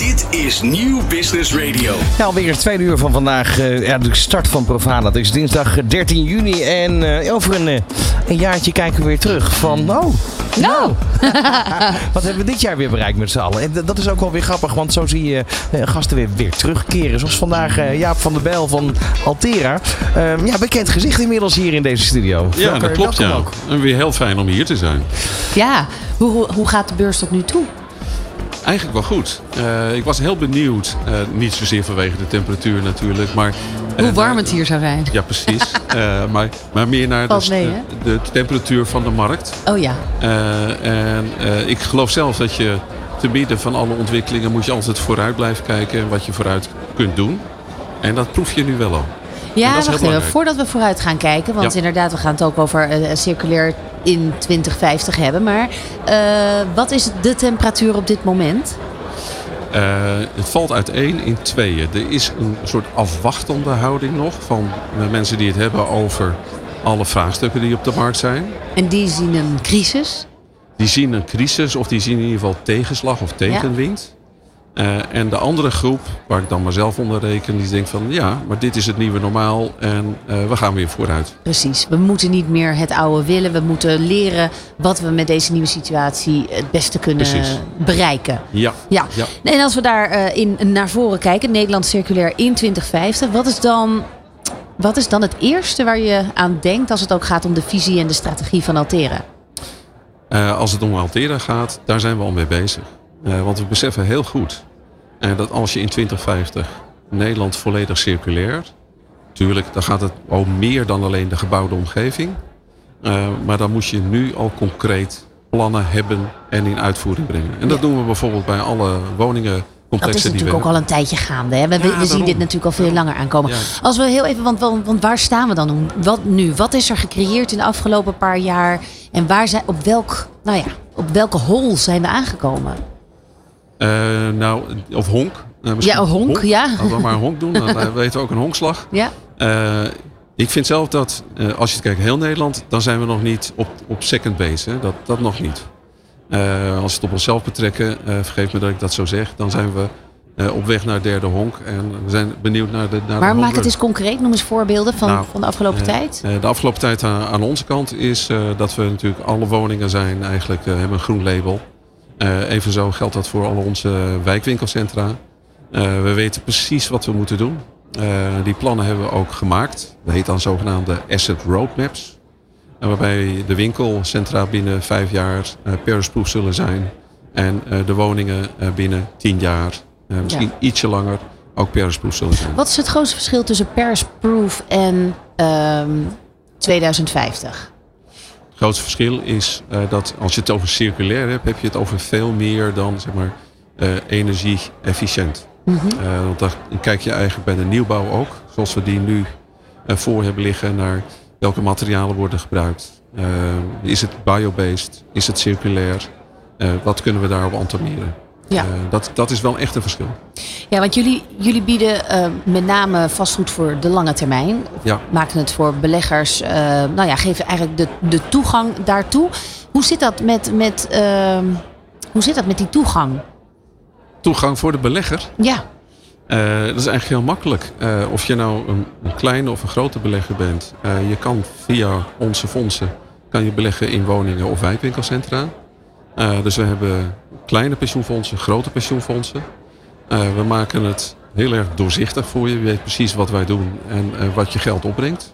Dit is Nieuw Business Radio. Ja, alweer het tweede uur van vandaag. eh, ja, de start van Profana. Het is dinsdag 13 juni. En eh, over een, eh, een jaartje kijken we weer terug van... Oh, Nou, wat hebben we dit jaar weer bereikt met z'n allen? En dat is ook wel weer grappig, want zo zie je eh, gasten weer, weer terugkeren. Zoals vandaag eh, Jaap van der Bijl van Altera. Ehm, ja, bekend gezicht inmiddels hier in deze studio. Ja, dat klopt. Ja. ook. En weer heel fijn om hier te zijn. ja. Hoe- hoe gaat de beurs tot nu toe? Eigenlijk wel goed. Eh, ik was heel benieuwd. eh, niet zozeer vanwege de temperatuur natuurlijk, maar... eh, Hoe warm naar- het hier zou zijn? Ja, precies. Eh, maar, maar meer naar de, Valt mee, hè? de, de temperatuur van de markt. Oh ja. Eh, en eh, ik geloof zelf dat je te midden van alle ontwikkelingen moet je altijd vooruit blijven kijken wat je vooruit kunt doen. En dat proef je nu wel al. Ja, wacht even. Voordat we vooruit gaan kijken, want Ja. inderdaad, we gaan het ook over eh, circulair in 2050 hebben. Maar eh, wat is de temperatuur op dit moment? Eh, het valt uiteen in tweeën. Er is een soort afwachtende houding nog van mensen die het hebben over alle vraagstukken die op de markt zijn. En die zien een crisis. Die zien een crisis of die zien in ieder geval tegenslag of tegenwind. Eh, en de andere groep, waar ik dan mezelf onder reken, die denkt van ja, maar dit is het nieuwe normaal en eh, we gaan weer vooruit. Precies. We moeten niet meer het oude willen. We moeten leren wat we met deze nieuwe situatie het beste kunnen Precies. bereiken. Ja, Ja. ja. En als we daar eh, in, naar voren kijken, Nederland circulair in 2050, wat is, dan, wat is dan het eerste waar je aan denkt als het ook gaat om de visie en de strategie van Altera? Eh, als het om Altera gaat, daar zijn we al mee bezig. Eh, want we beseffen heel goed eh, dat als je in 2050 Nederland volledig circulair, tuurlijk, dan gaat het om meer dan alleen de gebouwde omgeving. Eh, maar dan moet je nu al concreet plannen hebben en in uitvoering brengen. En dat doen we bijvoorbeeld bij alle woningen. Dat is natuurlijk ook al een tijdje gaande. Hè? We, we- Ja, we zien daarom. dit natuurlijk al veel langer aankomen. Ja. Als we heel even, want, want, want waar staan we dan wat nu? Wat is er gecreëerd in de afgelopen paar jaar? En waar zijn, op, welk, nou ja, op welke hol zijn we aangekomen? Eh, nou, of honk. Eh, Ja, honk, ja. Als we maar een honk doen, dan eh, weten we ook een honkslag. Ja, ik vind zelf dat, als je het kijkt heel Nederland, dan zijn we nog niet op, op second base. Hè? Dat, dat nog niet. Als we het op onszelf betrekken, eh, vergeef me dat ik dat zo zeg, dan zijn we op weg naar derde honk. En we zijn benieuwd naar de naar de maar maak het eens concreet. Noem eens voorbeelden van, Nou, van de afgelopen tijd. de afgelopen tijd aan, aan onze kant is dat we natuurlijk alle woningen zijn eigenlijk hebben een groen label. Eh evenzo geldt dat voor alle onze wijkwinkelcentra. Eh, we weten precies wat we moeten doen. Eh, die plannen hebben we ook gemaakt. Dat heet dan zogenaamde asset roadmaps. Waarbij de winkelcentra binnen vijf jaar Paris-proof zullen zijn. En de woningen binnen tien jaar, misschien ietsje langer, ook Paris-proof zullen zijn. Wat is het grootste verschil tussen Paris-proof en ehm, 2050? Het grootste verschil is eh, dat als je het over circulair hebt, heb je het over veel meer dan zeg maar, eh, energie-efficiënt. Mhm. Eh, want dan kijk je eigenlijk bij de nieuwbouw ook, zoals we die nu voor hebben liggen, naar welke materialen worden gebruikt. Is het biobased? Is het circulair? Wat kunnen we daarop antameren? Ja. Eh, dat, dat is wel echt een verschil. Ja, want jullie, jullie bieden eh, met name vastgoed voor de lange termijn. Ja. Maken het voor beleggers. eh, nou ja, geven eigenlijk de, de toegang daartoe. Hoe zit dat met, met, ehm, hoe zit dat met die toegang? Toegang voor de belegger. Ja, dat is eigenlijk heel makkelijk. Of je nou een, een kleine of een grote belegger bent. je kan via onze fondsen kan je beleggen in woningen of wijkwinkelcentra. Eh, dus we hebben kleine pensioenfondsen, grote pensioenfondsen. Eh, we maken het heel erg doorzichtig voor je. Je weet precies wat wij doen en eh, wat je geld opbrengt.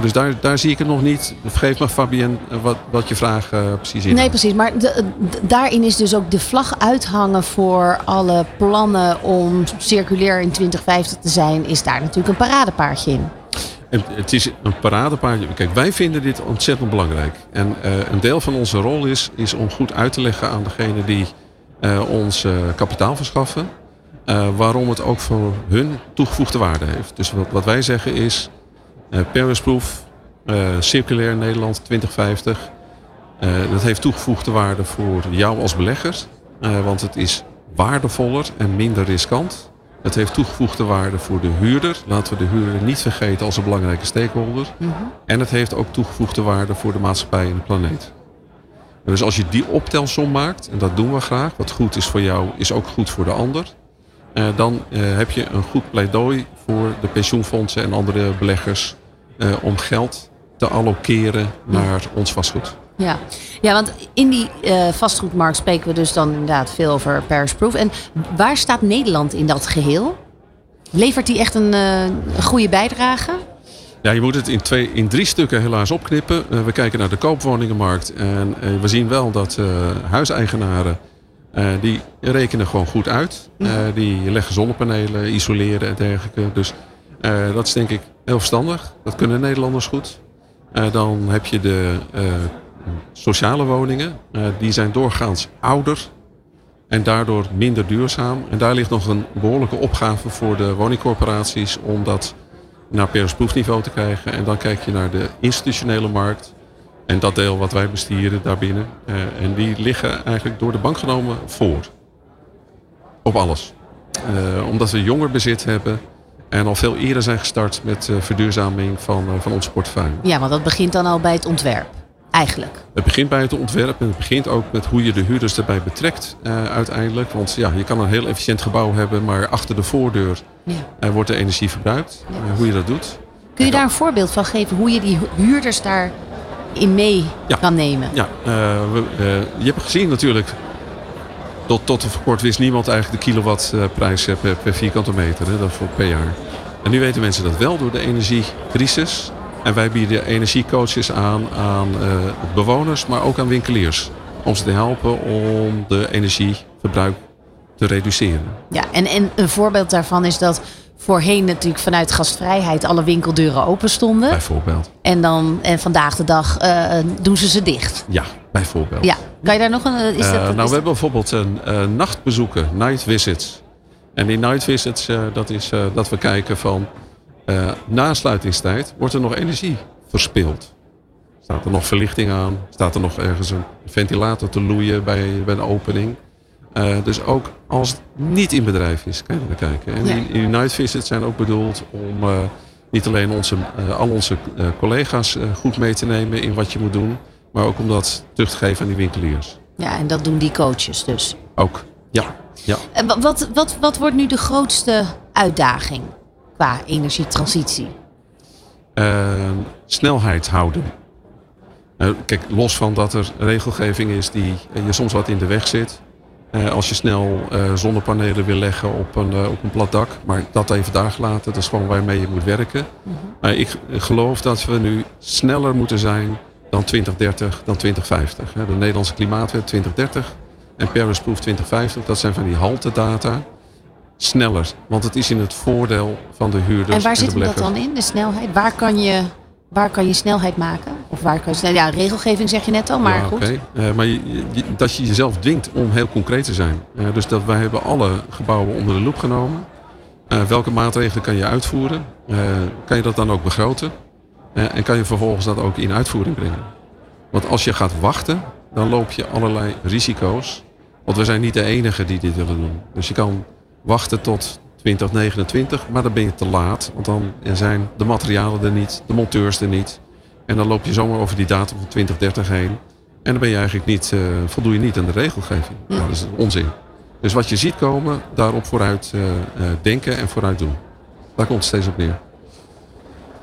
Dus daar, daar zie ik het nog niet. Vergeef me Fabienne eh, wat, wat je vraag precies is. nee precies. Maar daarin is dus ook de vlag uithangen voor alle plannen om circulair in 2050 te zijn. Is daar natuurlijk een paradepaardje in. Het is een paradepaardje. Kijk, wij vinden dit ontzettend belangrijk. En eh, een deel van onze rol is, is om goed uit te leggen aan degene die eh, ons eh, kapitaal verschaffen. waarom het ook voor hun toegevoegde waarde heeft. Dus wat, wat wij zeggen is, Paris-proof, circulair Nederland 2050. eh, dat heeft toegevoegde waarde voor jou als belegger. want het is waardevoller en minder riskant. Het heeft toegevoegde waarde voor de huurder. Laten we de huurder niet vergeten als een belangrijke stakeholder. En het heeft ook toegevoegde waarde voor de maatschappij en de planeet. Dus als je die optelsom maakt, en dat doen we graag, wat goed is voor jou, is ook goed voor de ander. eh, dan eh, heb je een goed pleidooi voor de pensioenfondsen en andere beleggers eh, om geld te allokeren naar ons vastgoed. Ja. ja, want in die eh, vastgoedmarkt spreken we dus dan inderdaad veel over Paris Proof. En waar staat Nederland in dat geheel? Levert die echt een, eh, een goede bijdrage? Ja, je moet het in, twee, in drie stukken helaas opknippen. Eh, we kijken naar de koopwoningenmarkt. En we zien wel dat huiseigenaren, die rekenen gewoon goed uit. Eh, die leggen zonnepanelen, isoleren en dergelijke. Dus dat is denk ik heel verstandig. Dat kunnen Nederlanders goed. Dan heb je de sociale woningen. Eh, die zijn doorgaans ouder. En daardoor minder duurzaam. En daar ligt nog een behoorlijke opgave voor de woningcorporaties om dat naar Paris proefniveau te krijgen. En dan kijk je naar de institutionele markt. En dat deel wat wij bestieren daarbinnen. Eh, en die liggen eigenlijk door de bank genomen voor. Op alles. Eh, omdat we jonger bezit hebben. En al veel eerder zijn gestart met verduurzaming van, van onze portefeuille. Ja, want dat begint dan al bij het ontwerp. Eigenlijk. Het begint bij het ontwerp en het begint ook met hoe je de huurders erbij betrekt eh, uiteindelijk. Want ja, je kan een heel efficiënt gebouw hebben, maar achter de voordeur Ja. eh, wordt de energie verbruikt. Ja. Eh, hoe je dat doet. Kun je daar een voorbeeld van geven hoe je die hu- huurders daarin mee Ja. kan nemen? Ja, we, je hebt gezien natuurlijk. Tot, tot voor kort wist niemand eigenlijk de kilowattprijs per, per vierkante meter. Hè, dat voor per jaar. En nu weten mensen dat wel door de energiecrisis. En wij bieden energiecoaches aan aan eh, bewoners, maar ook aan winkeliers. Om ze te helpen om de energieverbruik te reduceren. Ja, en, en een voorbeeld daarvan is dat voorheen natuurlijk vanuit gastvrijheid alle winkeldeuren open stonden. Bijvoorbeeld. En, dan, en vandaag de dag eh, doen ze ze dicht. Ja, bijvoorbeeld. Ja, kan je daar nog een... eh, Is dat, nou, is we dat- hebben bijvoorbeeld een nachtbezoeken, night visits. En die night visits, dat is dat we kijken van eh, na sluitingstijd, wordt er nog energie verspild? Staat er nog verlichting aan? Staat er nog ergens een ventilator te loeien bij, bij de opening? Eh, dus ook als het niet in bedrijf is, kan je naar kijken. En die night visits zijn ook bedoeld om eh, niet alleen onze, al onze collega's goed mee te nemen in wat je moet doen, maar ook om dat terug te geven aan die winkeliers. Ja, en dat doen die coaches dus. Ook, ja. ja. Wat, wat, wat wordt nu de grootste uitdaging qua energietransitie? Eh, snelheid houden. Eh, kijk, los van dat er regelgeving is die eh, je soms wat in de weg zit. Eh, als je snel zonnepanelen wil leggen op een, op een plat dak. Maar dat even daar gelaten, dat is gewoon waarmee je moet werken. Maar ik geloof dat we nu sneller moeten zijn dan 2030, dan 2050. hè. De Nederlandse Klimaatwet 2030 en Paris Proof 2050, dat zijn van die haltedata. Sneller, want het is in het voordeel van de huurders En waar zit dat dan in, de snelheid? Waar kan je, waar kan je snelheid maken? Of waar kan je snel, ja, regelgeving zeg je net al, maar ja, goed. oké. Eh, maar je, je- dat je jezelf dwingt om heel concreet te zijn. Eh, dus dat wij hebben alle gebouwen onder de loep genomen. Eh, welke maatregelen kan je uitvoeren? Kan je dat dan ook begroten? En kan je vervolgens dat ook in uitvoering brengen? Want als je gaat wachten, dan loop je allerlei risico's. Want we zijn niet de enige die dit willen doen. Dus je kan wachten tot 2029, maar dan ben je te laat. Want dan zijn de materialen er niet, de monteurs er niet. En dan loop je zomaar over die datum van 2030 heen. En dan ben je eigenlijk niet, voldoe je niet aan de regelgeving. Nou, dat is onzin. Dus wat je ziet komen, daarop vooruit eh, eh, denken en vooruit doen. Daar komt het steeds op neer.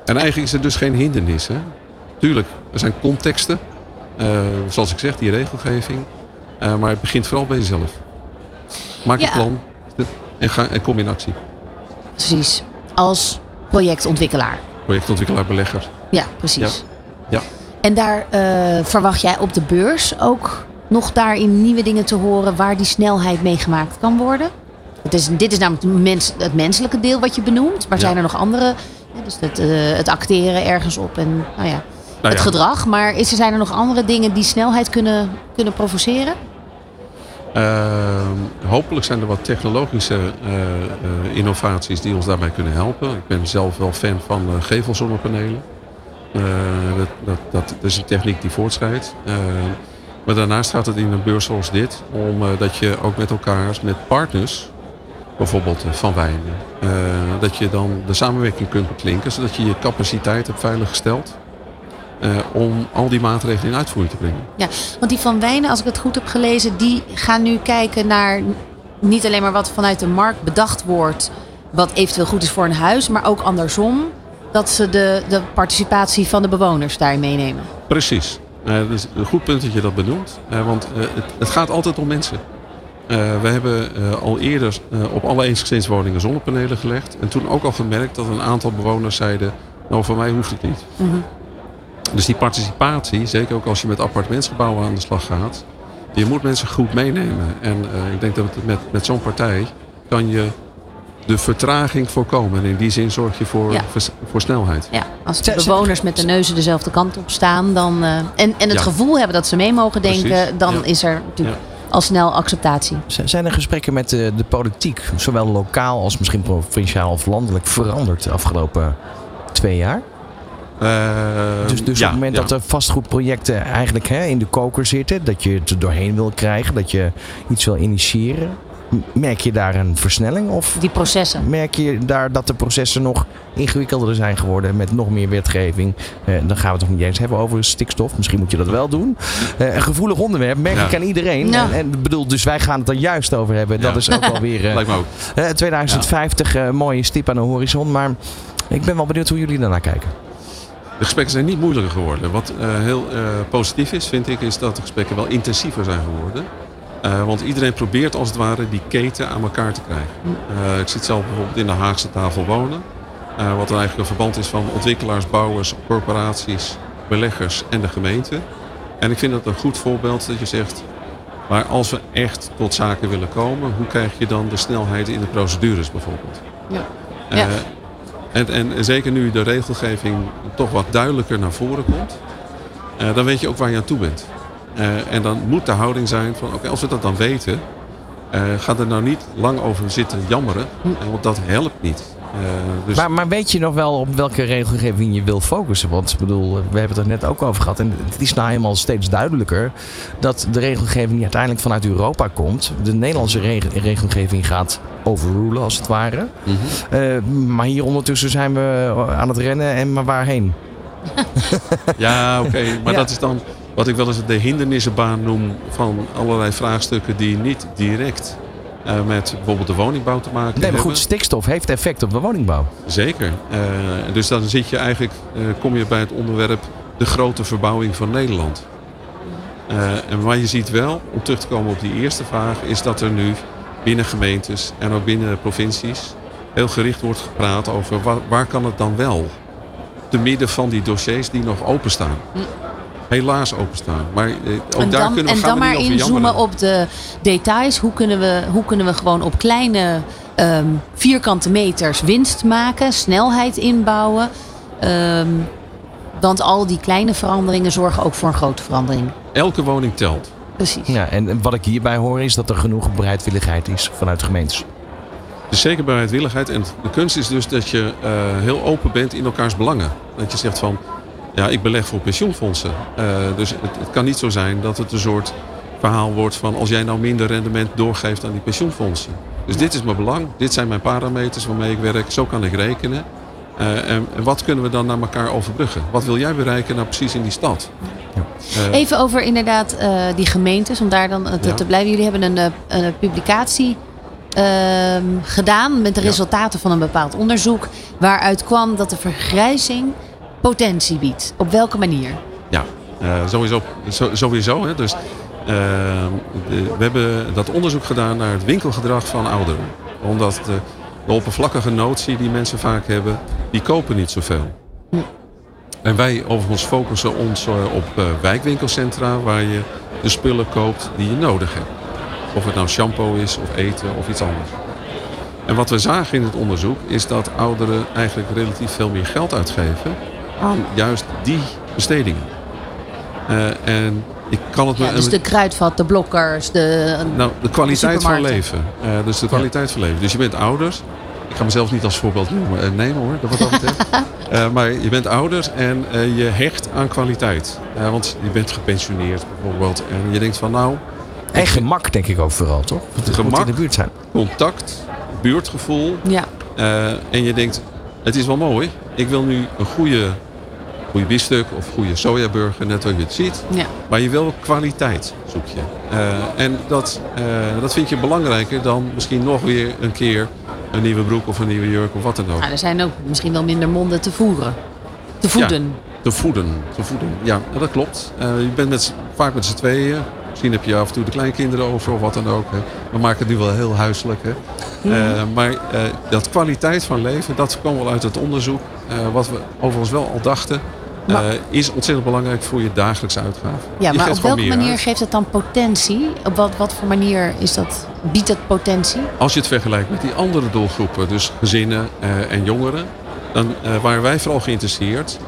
En eigenlijk is er dus geen hindernis. Hè? Tuurlijk, er zijn contexten. zoals ik zeg, die regelgeving. Maar het begint vooral bij jezelf. Maak Ja. een plan en, ga, en kom in actie. Precies. Als projectontwikkelaar. Projectontwikkelaar, belegger. Ja, precies. Ja. En daar eh, verwacht jij op de beurs ook nog daarin nieuwe dingen te horen waar die snelheid mee gemaakt kan worden? Het is, dit is namelijk het mens, het menselijke deel wat je benoemt, maar Ja. zijn er nog andere? dus het, eh, het acteren ergens op en nou ja, Nou het gedrag. Maar is, er zijn er nog andere dingen die snelheid kunnen, kunnen provoceren? Ehm, hopelijk zijn er wat technologische eh, eh, innovaties die ons daarbij kunnen helpen. Ik ben zelf wel fan van eh, gevelzonnepanelen. Dat, dat, dat, is een techniek die voortschrijdt. Eh, maar daarnaast gaat het in een beurs zoals dit om dat je ook met elkaar, met partners, bijvoorbeeld van wijnen, dat je dan de samenwerking kunt beklinken, zodat je je capaciteit hebt veiliggesteld eh, om al die maatregelen in uitvoering te brengen. Ja, want die van Wijnen, als ik het goed heb gelezen, die gaan nu kijken naar niet alleen maar wat vanuit de markt bedacht wordt, wat eventueel goed is voor een huis, maar ook andersom, dat ze de, de participatie van de bewoners daarin meenemen. Precies. Uh, dat is een goed punt dat je dat benoemt. Uh, want het, het, gaat altijd om mensen. we hebben al eerder op alle eensgezinswoningen zonnepanelen gelegd. En toen ook al gemerkt dat een aantal bewoners zeiden... nou, voor mij hoeft het niet. Mm -hmm. Dus die participatie, zeker ook als je met appartementsgebouwen aan de slag gaat... je moet mensen goed meenemen. En ik denk dat met, met zo'n partij kan je de vertraging voorkomen. En in die zin zorg je voor, ja. voor snelheid. Ja, als de bewoners met de neuzen dezelfde kant op staan dan, uh, en, en het ja. gevoel hebben dat ze mee mogen denken, Precies. dan ja. is er natuurlijk al snel acceptatie. Zijn er gesprekken met de, de politiek, zowel lokaal als misschien provinciaal of landelijk, veranderd de afgelopen twee jaar? Uh, dus dus op het moment dat er vastgoedprojecten eigenlijk hè, in de koker zitten, dat je het er doorheen wil krijgen, dat je iets wil initiëren, Merk je daar een versnelling? Of Die processen. Merk je daar dat de processen nog ingewikkelder zijn geworden met nog meer wetgeving? Eh, dan gaan we het nog niet eens hebben over stikstof. Misschien moet je dat wel doen. Eh, een gevoelig onderwerp merk ja. ik aan iedereen. En, en, bedoel, dus wij gaan het er juist over hebben. Dat is ook alweer uh, Lijkt me ook. 2050 uh, mooie stip aan de horizon. Maar ik ben wel benieuwd hoe jullie daarnaar kijken. De gesprekken zijn niet moeilijker geworden. Wat heel positief is, vind ik, is dat de gesprekken wel intensiever zijn geworden. Uh, want iedereen probeert als het ware die keten aan elkaar te krijgen. Uh, ik zit zelf bijvoorbeeld in de Haagse tafel wonen. Uh, wat eigenlijk een verband is van ontwikkelaars, bouwers, corporaties, beleggers en de gemeente. En ik vind dat een goed voorbeeld dat je zegt... maar als we echt tot zaken willen komen... hoe krijg je dan de snelheid in de procedures bijvoorbeeld? Ja. ja. En, en, zeker nu de regelgeving toch wat duidelijker naar voren komt... dan weet je ook waar je aan toe bent. Uh, en dan moet de houding zijn van oké, als we dat dan weten, uh, ga er nou niet lang over zitten jammeren, hm. want dat helpt niet. Uh, dus... maar, maar, weet je nog wel op welke regelgeving je wil focussen? Want ik bedoel, we hebben het er net ook over gehad. En het is nou helemaal steeds duidelijker dat de regelgeving die uiteindelijk vanuit Europa komt, de Nederlandse regelgeving gaat overrulen als het ware. Mm -hmm. maar hier ondertussen zijn we aan het rennen en maar waarheen? ja, oké. Maar ja. dat is dan wat ik wel eens de hindernissenbaan noem van allerlei vraagstukken die niet direct uh, met bijvoorbeeld de woningbouw te maken hebben. Nee, maar goed, stikstof heeft effect op de woningbouw. Zeker. Uh, dus dan zit je eigenlijk, uh, kom je bij het onderwerp de grote verbouwing van Nederland. en waar je ziet wel, om terug te komen op die eerste vraag, is dat er nu binnen gemeentes en ook binnen provincies heel gericht wordt gepraat over waar, waar kan het dan wel? Te midden van die dossiers die nog openstaan. Hm helaas openstaan. Maar eh, ook en daar dan, kunnen we, en dan maar inzoomen op de details. Hoe kunnen we, hoe kunnen we gewoon op kleine um, vierkante meters winst maken, snelheid inbouwen. Um, want al die kleine veranderingen zorgen ook voor een grote verandering. Elke woning telt. Precies. Ja, en wat ik hierbij hoor is dat er genoeg bereidwilligheid is vanuit de gemeentes. Dus zeker bereidwilligheid. En de kunst is dus dat je uh, heel open bent in elkaars belangen. Dat je zegt van, ja, ik beleg voor pensioenfondsen. Uh, dus het, het, kan niet zo zijn dat het een soort verhaal wordt van als jij nou minder rendement doorgeeft aan die pensioenfondsen. Dus dit is mijn belang, dit zijn mijn parameters waarmee ik werk, zo kan ik rekenen. Uh, en, en, wat kunnen we dan naar elkaar overbruggen? Wat wil jij bereiken nou precies in die stad? Ja. Uh, Even over inderdaad die gemeentes, om daar dan te, ja. te blijven. Jullie hebben een, een publicatie ehm, gedaan met de resultaten van een bepaald onderzoek. Waaruit kwam dat de vergrijzing potentie biedt. Op welke manier? Ja, uh, sowieso. sowieso hè. Dus, uh, we hebben dat onderzoek gedaan naar het winkelgedrag van ouderen. Omdat de, de oppervlakkige notie die mensen vaak hebben, die kopen niet zoveel. Hm. En wij overigens focussen ons uh, op wijkwinkelcentra waar je de spullen koopt die je nodig hebt. Of het nou shampoo is of eten of iets anders. En wat we zagen in het onderzoek is dat ouderen eigenlijk relatief veel meer geld uitgeven aan juist die bestedingen. Uh, en ik kan het ja, dus de kruidvat, de blokkers, de Nou, de kwaliteit van leven. Uh, dus de kwaliteit van leven. Dus je bent ouders. Ik ga mezelf niet als voorbeeld noemen, uh, nemen hoor, dat wat dat betreft. maar je bent ouders en je hecht aan kwaliteit. want je bent gepensioneerd bijvoorbeeld. En je denkt van nou... En gemak denk ik ook vooral, toch? Het gemak, in de buurt zijn. contact, buurtgevoel. Ja. en je denkt, het is wel mooi. Ik wil nu een goede goede biefstuk of goede sojaburger, net wat je het ziet. Ja. Maar je wil kwaliteit, zoek je. Eh, en dat, eh, dat vind je belangrijker dan misschien nog weer een keer een nieuwe broek of een nieuwe jurk of wat dan ook. Nou, er zijn ook misschien wel minder monden te voeren. Te voeden. Te voeden, te voeden. Ja, dat klopt. Eh, je bent met, vaak met z'n tweeën. Misschien heb je af en toe de kleinkinderen over of wat dan ook. Hè. We maken het nu wel heel huiselijk. Hè. Eh, maar dat kwaliteit van leven, dat kwam wel uit het onderzoek. wat we overigens wel al dachten. Eh, is ontzettend belangrijk voor je dagelijkse uitgaven. Ja, Je maar op welke manier uit. geeft het dan potentie? Op wat, wat voor manier is dat, biedt het potentie? Als je het vergelijkt met die andere doelgroepen, dus gezinnen eh, en jongeren, dan eh, waren wij vooral geïnteresseerd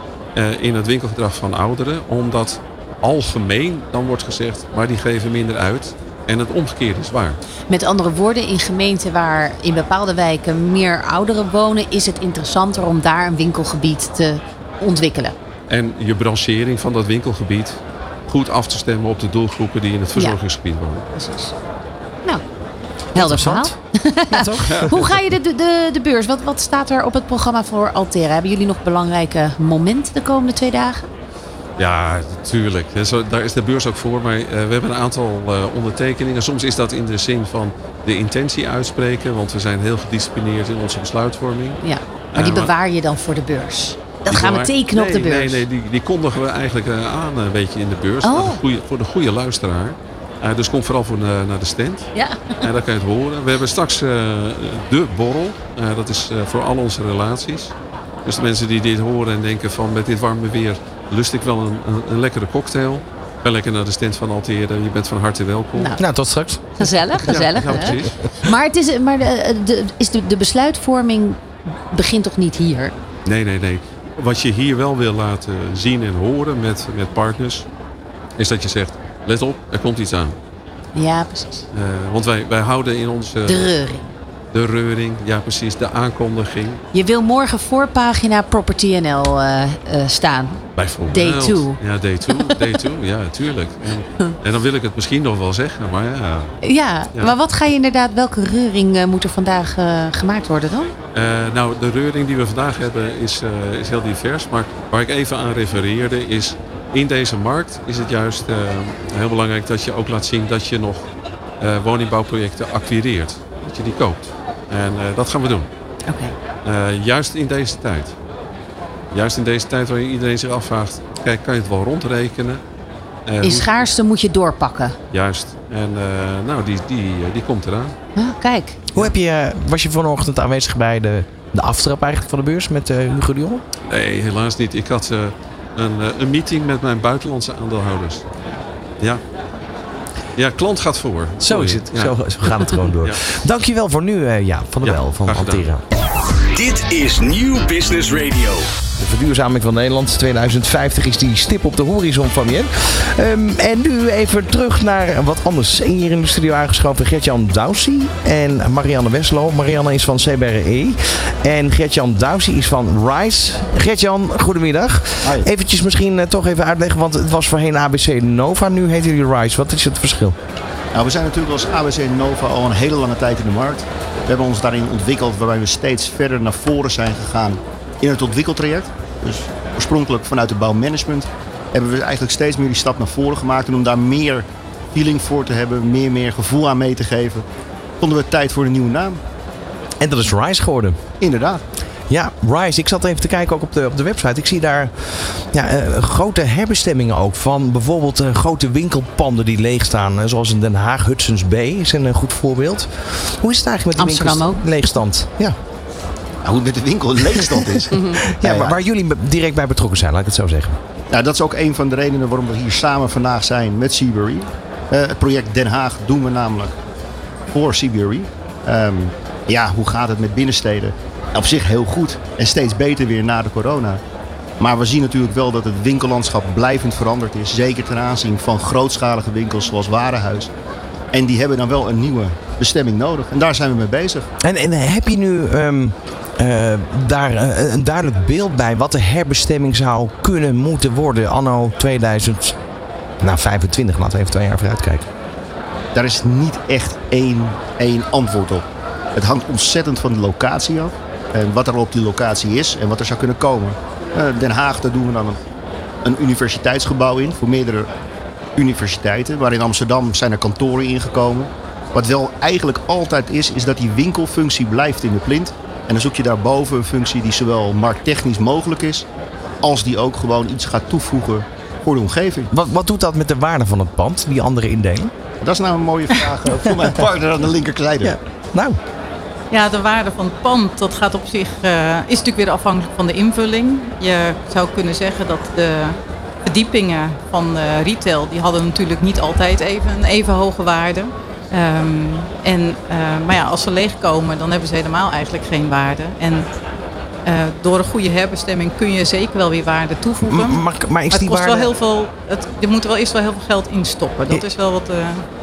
in het winkelgedrag van ouderen, omdat algemeen dan wordt gezegd, maar die geven minder uit. En het omgekeerde is waar. Met andere woorden, in gemeenten waar in bepaalde wijken meer ouderen wonen, is het interessanter om daar een winkelgebied te ontwikkelen. En je branchering van dat winkelgebied goed af te stemmen op de doelgroepen die in het verzorgingsgebied wonen. Precies. Nou, helder verhaal. Interessant. Ja, toch? Hoe ga je de, de, de beurs? Wat, wat staat er op het programma voor Altera? Hebben jullie nog belangrijke momenten de komende twee dagen? Ja, natuurlijk. Daar is de beurs ook voor. Maar eh, we hebben een aantal eh, ondertekeningen. Soms is dat in de zin van de intentie uitspreken. Want we zijn heel gedisciplineerd in onze besluitvorming. Ja, maar die Eh, maar- bewaar je dan voor de beurs. Dat gaan we tekenen op de beurs. Nee, nee die, die kondigen we eigenlijk eh, aan een beetje in de beurs. Oh. Voor, de goede, voor de goede luisteraar. Eh, dus kom vooral voor, na- naar de stand. Ja. En dan kan je het horen. We hebben straks eh, de borrel. Eh, dat is eh, voor al onze relaties. Dus de mensen die dit horen en denken van met dit warme weer lust ik wel een, een, een lekkere cocktail. Ga lekker naar de stand van Alteren. Je bent van harte welkom. Nou, Nou, tot straks. gezellig, gezellig. Ja, precies. Maar, het is, maar de, de, is de, de besluitvorming begint toch niet hier? Nee, nee, nee. Wat je hier wel wil laten zien en horen met, met partners, is dat je zegt, let op, er komt iets aan. Ja, precies. Eh, want wij, wij houden in onze De reuring. De reuring, ja precies, de aankondiging. Je wil morgen voorpagina Property NL eh, eh, staan. Bijvoorbeeld. Day two. Ja, day two. Day two, ja, tuurlijk. En, en dan wil ik het misschien nog wel zeggen, maar ja. Ja, Ja. maar wat ga je inderdaad, welke reuring eh, moet er vandaag gemaakt worden dan? Nou, de reuring die we vandaag hebben is, is heel divers. Maar waar ik even aan refereerde is... in deze markt is het juist heel belangrijk dat je ook laat zien... dat je nog woningbouwprojecten acquireert. Dat je die koopt. En eh, dat gaan we doen. Oké. Eh, juist in deze tijd. Juist in deze tijd waarin iedereen zich afvraagt... kijk, kan je het wel rondrekenen? Eh, In schaarste moet je doorpakken. Juist. En eh, nou, die, die, die komt eraan. Ah, kijk. Hoe heb je, was je vanochtend aanwezig bij de, de aftrap eigenlijk van de beurs met eh, Hugo de Jong? Nee, helaas niet. Ik had eh, een, een meeting met mijn buitenlandse aandeelhouders. Ja. Ja, klant gaat voor. Zo Sorry. is het. Ja. Zo, zo gaat het gewoon door. Ja. Dankjewel voor nu, eh ja, van der Ja, Wel van. Altera. Dit is Nieuw Business Radio. De verduurzaming van Nederland 2050 is die stip op de horizon van je. Ehm, en nu even terug naar wat anders. Hier in de studio aangeschoven Gertjan Dousie en Marianne Weslo. Marianne is van CBRE en Gertjan Dousie is van RISE. Gertjan, goedemiddag. Hi. Eventjes misschien eh, toch even uitleggen, want het was voorheen ABC Nova. Nu heet jullie RISE. Wat is het verschil? Nou, we zijn natuurlijk als ABC Nova al een hele lange tijd in de markt. We hebben ons daarin ontwikkeld waarbij we steeds verder naar voren zijn gegaan in het ontwikkeltraject. Dus oorspronkelijk vanuit de bouwmanagement hebben we eigenlijk steeds meer die stap naar voren gemaakt. En om daar meer feeling voor te hebben, meer, meer gevoel aan mee te geven, vonden we tijd voor een nieuwe naam. En dat is RISE geworden. Inderdaad. Ja, Rise. Ik zat even te kijken ook op de, op de website. Ik zie daar ja, eh, grote herbestemmingen ook. Van bijvoorbeeld eh, grote winkelpanden die leeg staan. eh, zoals in Den Haag, Hudson's Bay is een goed voorbeeld. Hoe is het eigenlijk met de Amsterdam winkels- leegstand? Ja, hoe het met de winkel in leegstand is. ja. Waar, jullie direct bij betrokken zijn, laat ik het zo zeggen. Nou, dat is ook een van de redenen waarom we hier samen vandaag zijn met Seabury. Eh, het project Den Haag doen we namelijk voor Seabury. Ehm, ja, hoe gaat het met binnensteden? Op zich heel goed en steeds beter weer na de corona. Maar we zien natuurlijk wel dat het winkellandschap blijvend veranderd is. Zeker ten aanzien van grootschalige winkels zoals Warenhuis. En die hebben dan wel een nieuwe bestemming nodig. En daar zijn we mee bezig. En, en heb je nu ehm, eh, daar eh, een duidelijk beeld bij wat de herbestemming zou kunnen moeten worden anno 2025? Laten we even twee jaar vooruit kijken. Daar is niet echt één, één antwoord op. Het hangt ontzettend van de locatie af. En wat er op die locatie is en wat er zou kunnen komen. Eh, Den Haag, daar doen we dan een een universiteitsgebouw in voor meerdere universiteiten. Waar in Amsterdam zijn er kantoren ingekomen. Wat wel eigenlijk altijd is, is dat die winkelfunctie blijft in de plint. En dan zoek je daarboven een functie die zowel markttechnisch mogelijk is, als die ook gewoon iets gaat toevoegen voor de omgeving. Wat, wat doet dat met de waarde van het pand, die andere indeling? Dat is nou een mooie vraag eh, voor mijn partner aan de linkerzijde. Ja. Nou, Ja, de waarde van het pand, dat gaat op zich, eh, is natuurlijk weer afhankelijk van de invulling. Je zou kunnen zeggen dat de verdiepingen van eh, retail, die hadden natuurlijk niet altijd even een even hoge waarde. Ehm, en, eh, maar ja, als ze leegkomen, dan hebben ze helemaal eigenlijk geen waarde. En eh, door een goede herbestemming kun je zeker wel weer waarde toevoegen. m- maar, maar is Maar die kost waarde... wel heel veel, het, je moet er wel eerst wel heel veel geld in stoppen. Dat is wel wat eh,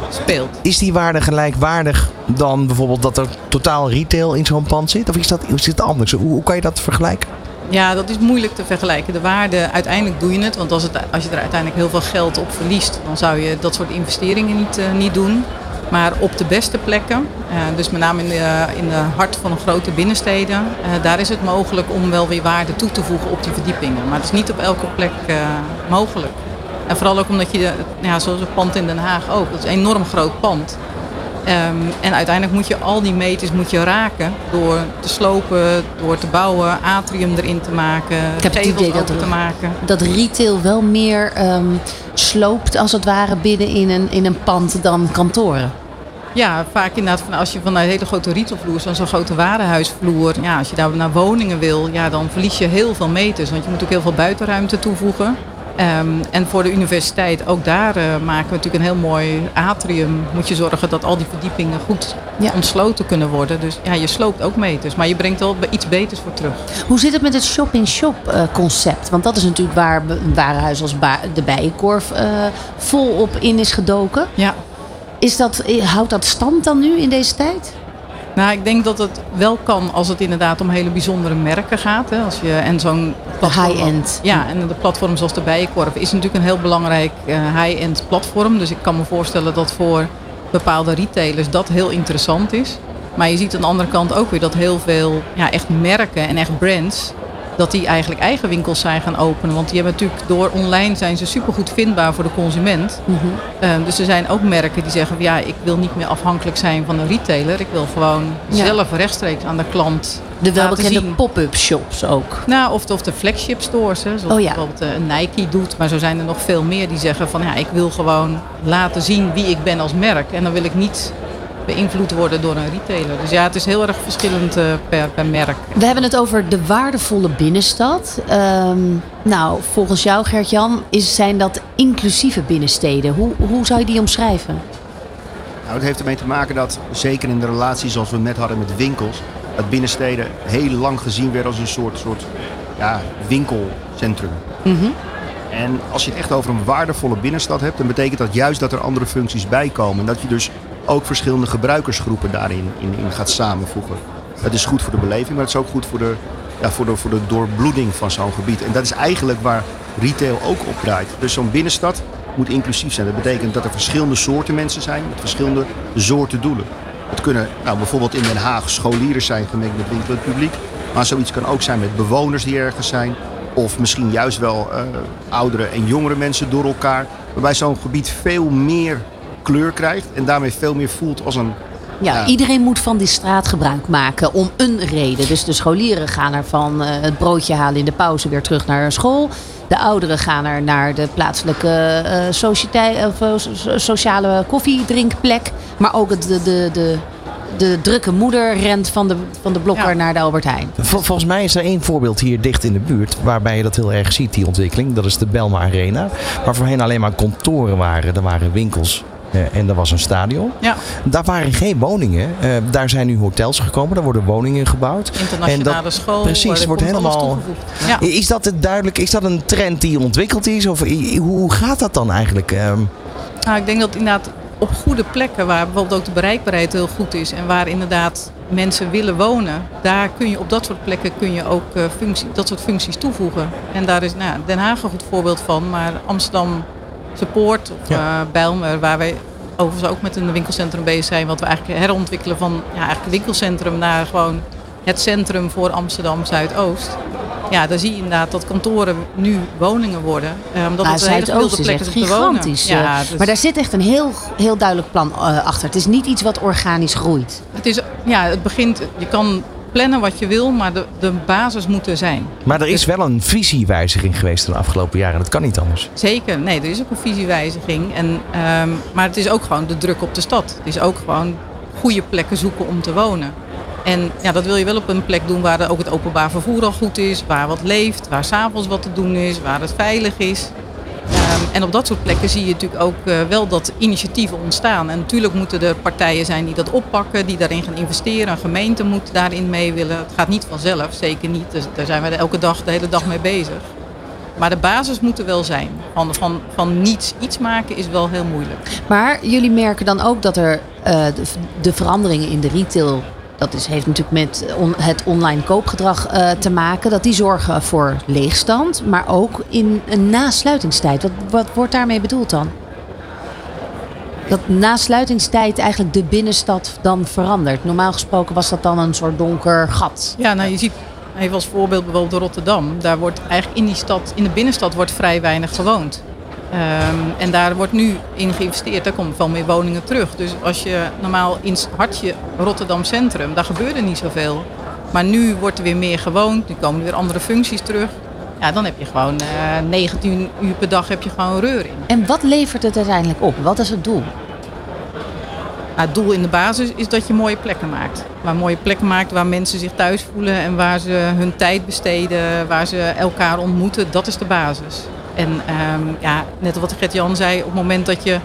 speelt. Is die waarde gelijkwaardig dan bijvoorbeeld dat er totaal retail in zo'n pand zit? Of is dat, is het anders? Hoe, hoe kan je dat vergelijken? Ja, dat is moeilijk te vergelijken. De waarde, uiteindelijk doe je het. Want als, het, als je er uiteindelijk heel veel geld op verliest, dan zou je dat soort investeringen niet, niet doen. Maar op de beste plekken, eh, dus met name in de, in de hart van de grote binnensteden, eh, daar is het mogelijk om wel weer waarde toe te voegen op die verdiepingen. Maar het is niet op elke plek eh, mogelijk. En vooral ook omdat je, ja, zoals het pand in Den Haag ook, dat is een enorm groot pand. Ehm, en uiteindelijk moet je al die meters moet je raken door te slopen, door te bouwen, atrium erin te maken, Ik heb het idee dat te maken. Dat retail wel meer ehm, sloopt als het ware binnen in een, in een pand dan kantoren. Ja, vaak inderdaad, van als je van een hele grote retailvloer, zo'n zo'n grote warenhuisvloer, ja, als je daar naar woningen wil, ja, dan verlies je heel veel meters. Want je moet ook heel veel buitenruimte toevoegen. Ehm, en voor de universiteit, ook daar eh, maken we natuurlijk een heel mooi atrium. Moet je zorgen dat al die verdiepingen goed Ja. ontsloten kunnen worden. Dus ja, je sloopt ook meters, maar je brengt wel iets beters voor terug. Hoe zit het met het shop-in-shop eh, concept? Want dat is natuurlijk waar een warenhuis als Ba- de Bijenkorf eh, volop in is gedoken. Ja. Is dat, houdt dat stand dan nu in deze tijd? Nou, ik denk dat het wel kan als het inderdaad om hele bijzondere merken gaat. Hè. Als je, en zo'n high-end. Ja, en de platform zoals de Bijenkorf is natuurlijk een heel belangrijk eh, high-end platform. Dus ik kan me voorstellen dat voor bepaalde retailers dat heel interessant is. Maar je ziet aan de andere kant ook weer dat heel veel ja, echt merken en echt brands... dat die eigenlijk eigen winkels zijn gaan openen. Want die hebben natuurlijk door online zijn ze supergoed vindbaar voor de consument. Eh, dus er zijn ook merken die zeggen van ja, ik wil niet meer afhankelijk zijn van een retailer. Ik wil gewoon Ja. zelf rechtstreeks aan de klant De welbekende pop-up shops ook. Nou, of, of de flagship stores, hè, zoals Oh ja. bijvoorbeeld een Nike doet. Maar zo zijn er nog veel meer die zeggen van ja, ik wil gewoon laten zien wie ik ben als merk. En dan wil ik niet beïnvloed worden door een retailer. Dus ja, het is heel erg verschillend eh, per, per merk. We hebben het over de waardevolle binnenstad. Ehm, nou, volgens jou Gert-Jan is- zijn dat inclusieve binnensteden. Hoe, hoe zou je die omschrijven? Nou, het heeft ermee te maken dat, zeker in de relatie zoals we net hadden met winkels, dat binnensteden heel lang gezien werden als een soort, soort ja, winkelcentrum. En als je het echt over een waardevolle binnenstad hebt, dan betekent dat juist dat er andere functies bij komen. En dat je dus ook verschillende gebruikersgroepen daarin in, in gaat samenvoegen. Dat is goed voor de beleving, maar het is ook goed voor de, ja, voor de, voor de doorbloeding van zo'n gebied. En dat is eigenlijk waar retail ook op draait. Dus zo'n binnenstad moet inclusief zijn. Dat betekent dat er verschillende soorten mensen zijn met verschillende soorten doelen. Het kunnen nou, bijvoorbeeld in Den Haag scholieren zijn gemengd met winkelend publiek. Maar zoiets kan ook zijn met bewoners die ergens zijn. Of misschien juist wel eh, oudere en jongere mensen door elkaar. Waarbij zo'n gebied veel meer kleur krijgt. En daarmee veel meer voelt als een... Ja, Ja. iedereen moet van die straat gebruik maken om een reden. Dus de scholieren gaan er van eh, het broodje halen in de pauze weer terug naar school. De ouderen gaan er naar de plaatselijke eh, sociëtei- of, eh, so- sociale koffiedrinkplek. Maar ook het, de, de, de, de drukke moeder rent van de, van de blokker Ja. naar de Albert Heijn. Vol- volgens mij is er één voorbeeld hier dicht in de buurt waarbij je dat heel erg ziet, die ontwikkeling. Dat is de Belma Arena. Waar voorheen alleen maar kantoren waren. Er waren winkels en er was een stadion. Ja, Daar waren geen woningen. Eh, daar zijn nu hotels gekomen. Daar worden woningen gebouwd. internationale En dat- school. precies, wordt helemaal-. Ja. Is dat het duidelijk? Is dat een trend die ontwikkeld is? Of hoe, gaat dat dan eigenlijk? Ehm, Nou, ik denk dat inderdaad op goede plekken waar bijvoorbeeld ook de bereikbaarheid heel goed is en waar inderdaad mensen willen wonen, daar kun je op dat soort plekken kun je ook eh, functie, dat soort functies toevoegen. En daar is nou, Den Haag een goed voorbeeld van, maar Amsterdam Support of Ja. eh, Bijlmer, waar wij overigens ook met een winkelcentrum bezig zijn, wat we eigenlijk herontwikkelen van ja, eigenlijk winkelcentrum naar gewoon het centrum voor Amsterdam Zuidoost. Ja, daar zie je inderdaad dat kantoren nu woningen worden. Uh, omdat Maar het een hele is plek echt is wonen. gigantisch. Ja, eh, dus Maar daar zit echt een heel, heel duidelijk plan eh, achter. Het is niet iets wat organisch groeit. het, is, ja, het begint, je kan plannen wat je wil, maar de, de basis moet er zijn. Maar er is wel een visiewijziging geweest de afgelopen jaren. Dat kan niet anders. Zeker, nee, er is ook een visiewijziging. En, ehm, maar het is ook gewoon de druk op de stad. Het is ook gewoon goede plekken zoeken om te wonen. En ja, dat wil je wel op een plek doen waar ook het openbaar vervoer al goed is, waar wat leeft, waar s'avonds wat te doen is, waar het veilig is. Ehm, en op dat soort plekken zie je natuurlijk ook eh, wel dat initiatieven ontstaan. En natuurlijk moeten er partijen zijn die dat oppakken, die daarin gaan investeren. Een gemeente moet daarin mee willen. Het gaat niet vanzelf, zeker niet. Dus daar zijn we elke dag, de hele dag mee bezig. Maar de basis moet er wel zijn. Van, van, van niets iets maken is wel heel moeilijk. Maar jullie merken dan ook dat er eh, de, de veranderingen in de retail. Dat is, heeft natuurlijk met het online koopgedrag eh, te maken. Dat die zorgen voor leegstand. Maar ook in een nasluitingstijd. Wat, wat wordt daarmee bedoeld dan? Dat na sluitingstijd eigenlijk de binnenstad dan verandert. Normaal gesproken was dat dan een soort donker gat. Ja, nou je ziet even als voorbeeld bijvoorbeeld Rotterdam. Daar wordt eigenlijk in die stad, in de binnenstad wordt vrij weinig gewoond. Ehm, en daar wordt nu in geïnvesteerd. Daar komen veel meer woningen terug. Dus als je normaal in het hartje Rotterdam Centrum, daar gebeurde niet zoveel. Maar nu wordt er weer meer gewoond. Nu komen er weer andere functies terug. Ja, dan heb je gewoon eh 19 uur per dag heb je gewoon reuring. En wat levert het uiteindelijk op? Wat is het doel? Nou, het doel in de basis is dat je mooie plekken maakt. Waar mooie plekken maakt waar mensen zich thuis voelen en waar ze hun tijd besteden, waar ze elkaar ontmoeten, dat is de basis. En ehm, ja, net wat Gert-Jan zei, op het moment dat je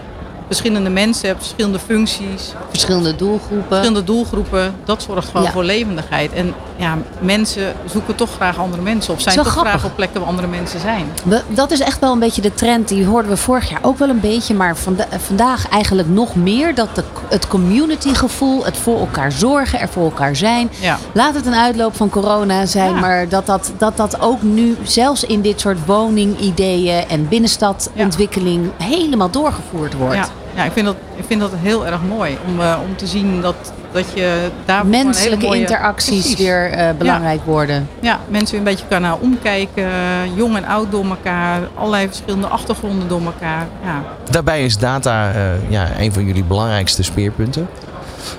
verschillende mensen verschillende functies, Verschillende doelgroepen. verschillende doelgroepen, dat zorgt gewoon Ja. voor levendigheid. En ja, mensen zoeken toch graag andere mensen op, zijn toch grappig. graag op plekken waar andere mensen zijn. We- dat is echt wel een beetje de trend. Die hoorden we vorig jaar ook wel een beetje. Maar vanda- vandaag eigenlijk nog meer. Dat de, het communitygevoel, het voor elkaar zorgen, er voor elkaar zijn. Ja. Laat het een uitloop van corona zijn. Ja. Maar dat dat, dat dat ook nu zelfs in dit soort woningideeën en binnenstadontwikkeling helemaal doorgevoerd wordt. Ja, ik, vind dat, ik vind dat heel erg mooi om, eh, om te zien dat, dat je daar Menselijke interacties weer eh, belangrijk worden. Ja, mensen weer een beetje naar omkijken. Jong en oud door elkaar. Allerlei verschillende achtergronden door elkaar. Ja. Daarbij is data eh, ja, een van jullie belangrijkste speerpunten.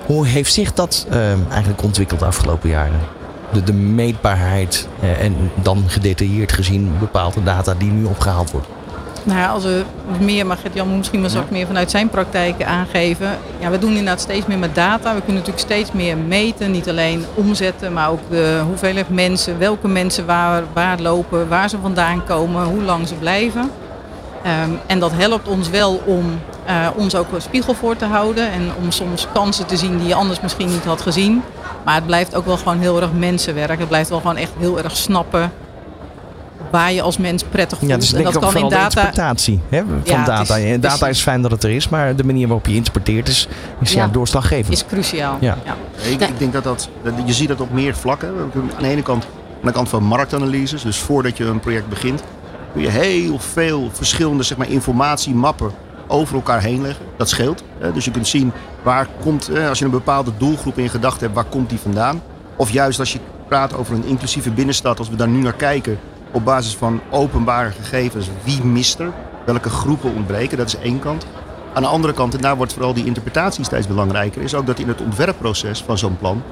Hoe heeft zich dat eigenlijk ontwikkeld de afgelopen jaren? De, de meetbaarheid en dan gedetailleerd gezien bepaalde data die nu opgehaald wordt. Nou ja, als we meer, maar Gert-Jan moet misschien wel ook meer vanuit zijn praktijken aangeven. Ja, we doen inderdaad steeds meer met data. We kunnen natuurlijk steeds meer meten. Niet alleen omzetten, maar ook de hoeveelheid mensen, welke mensen waar, waar lopen, waar ze vandaan komen, hoe lang ze blijven. Ehm, en dat helpt ons wel om eh, ons ook een spiegel voor te houden. En om soms kansen te zien die je anders misschien niet had gezien. Maar het blijft ook wel gewoon heel erg mensenwerk. Het blijft wel gewoon echt heel erg snappen waar je als mens prettig voelt. Ja, dus en denk ik dat kan in data. interpretatie hè, van Ja, data. is- En data is fijn dat het er is, maar de manier waarop je interpreteert is, is ja. Ja. doorslaggevend. is cruciaal. Ja. Ik, Ja. ik denk dat dat, je ziet dat op meer vlakken. Aan de ene kant, aan de kant van marktanalyses, dus voordat je een project begint, kun je heel veel verschillende zeg maar, informatiemappen over elkaar heen leggen. Dat scheelt. hè. Dus je kunt zien waar komt, eh, als je een bepaalde doelgroep in gedachten hebt, waar komt die vandaan? Of juist als je praat over een inclusieve binnenstad, als we daar nu naar kijken, op basis van openbare gegevens, wie mist er? Welke groepen ontbreken? Dat is één kant. Aan de andere kant, en daar wordt vooral die interpretatie steeds belangrijker, is ook dat in het ontwerpproces van zo'n plan,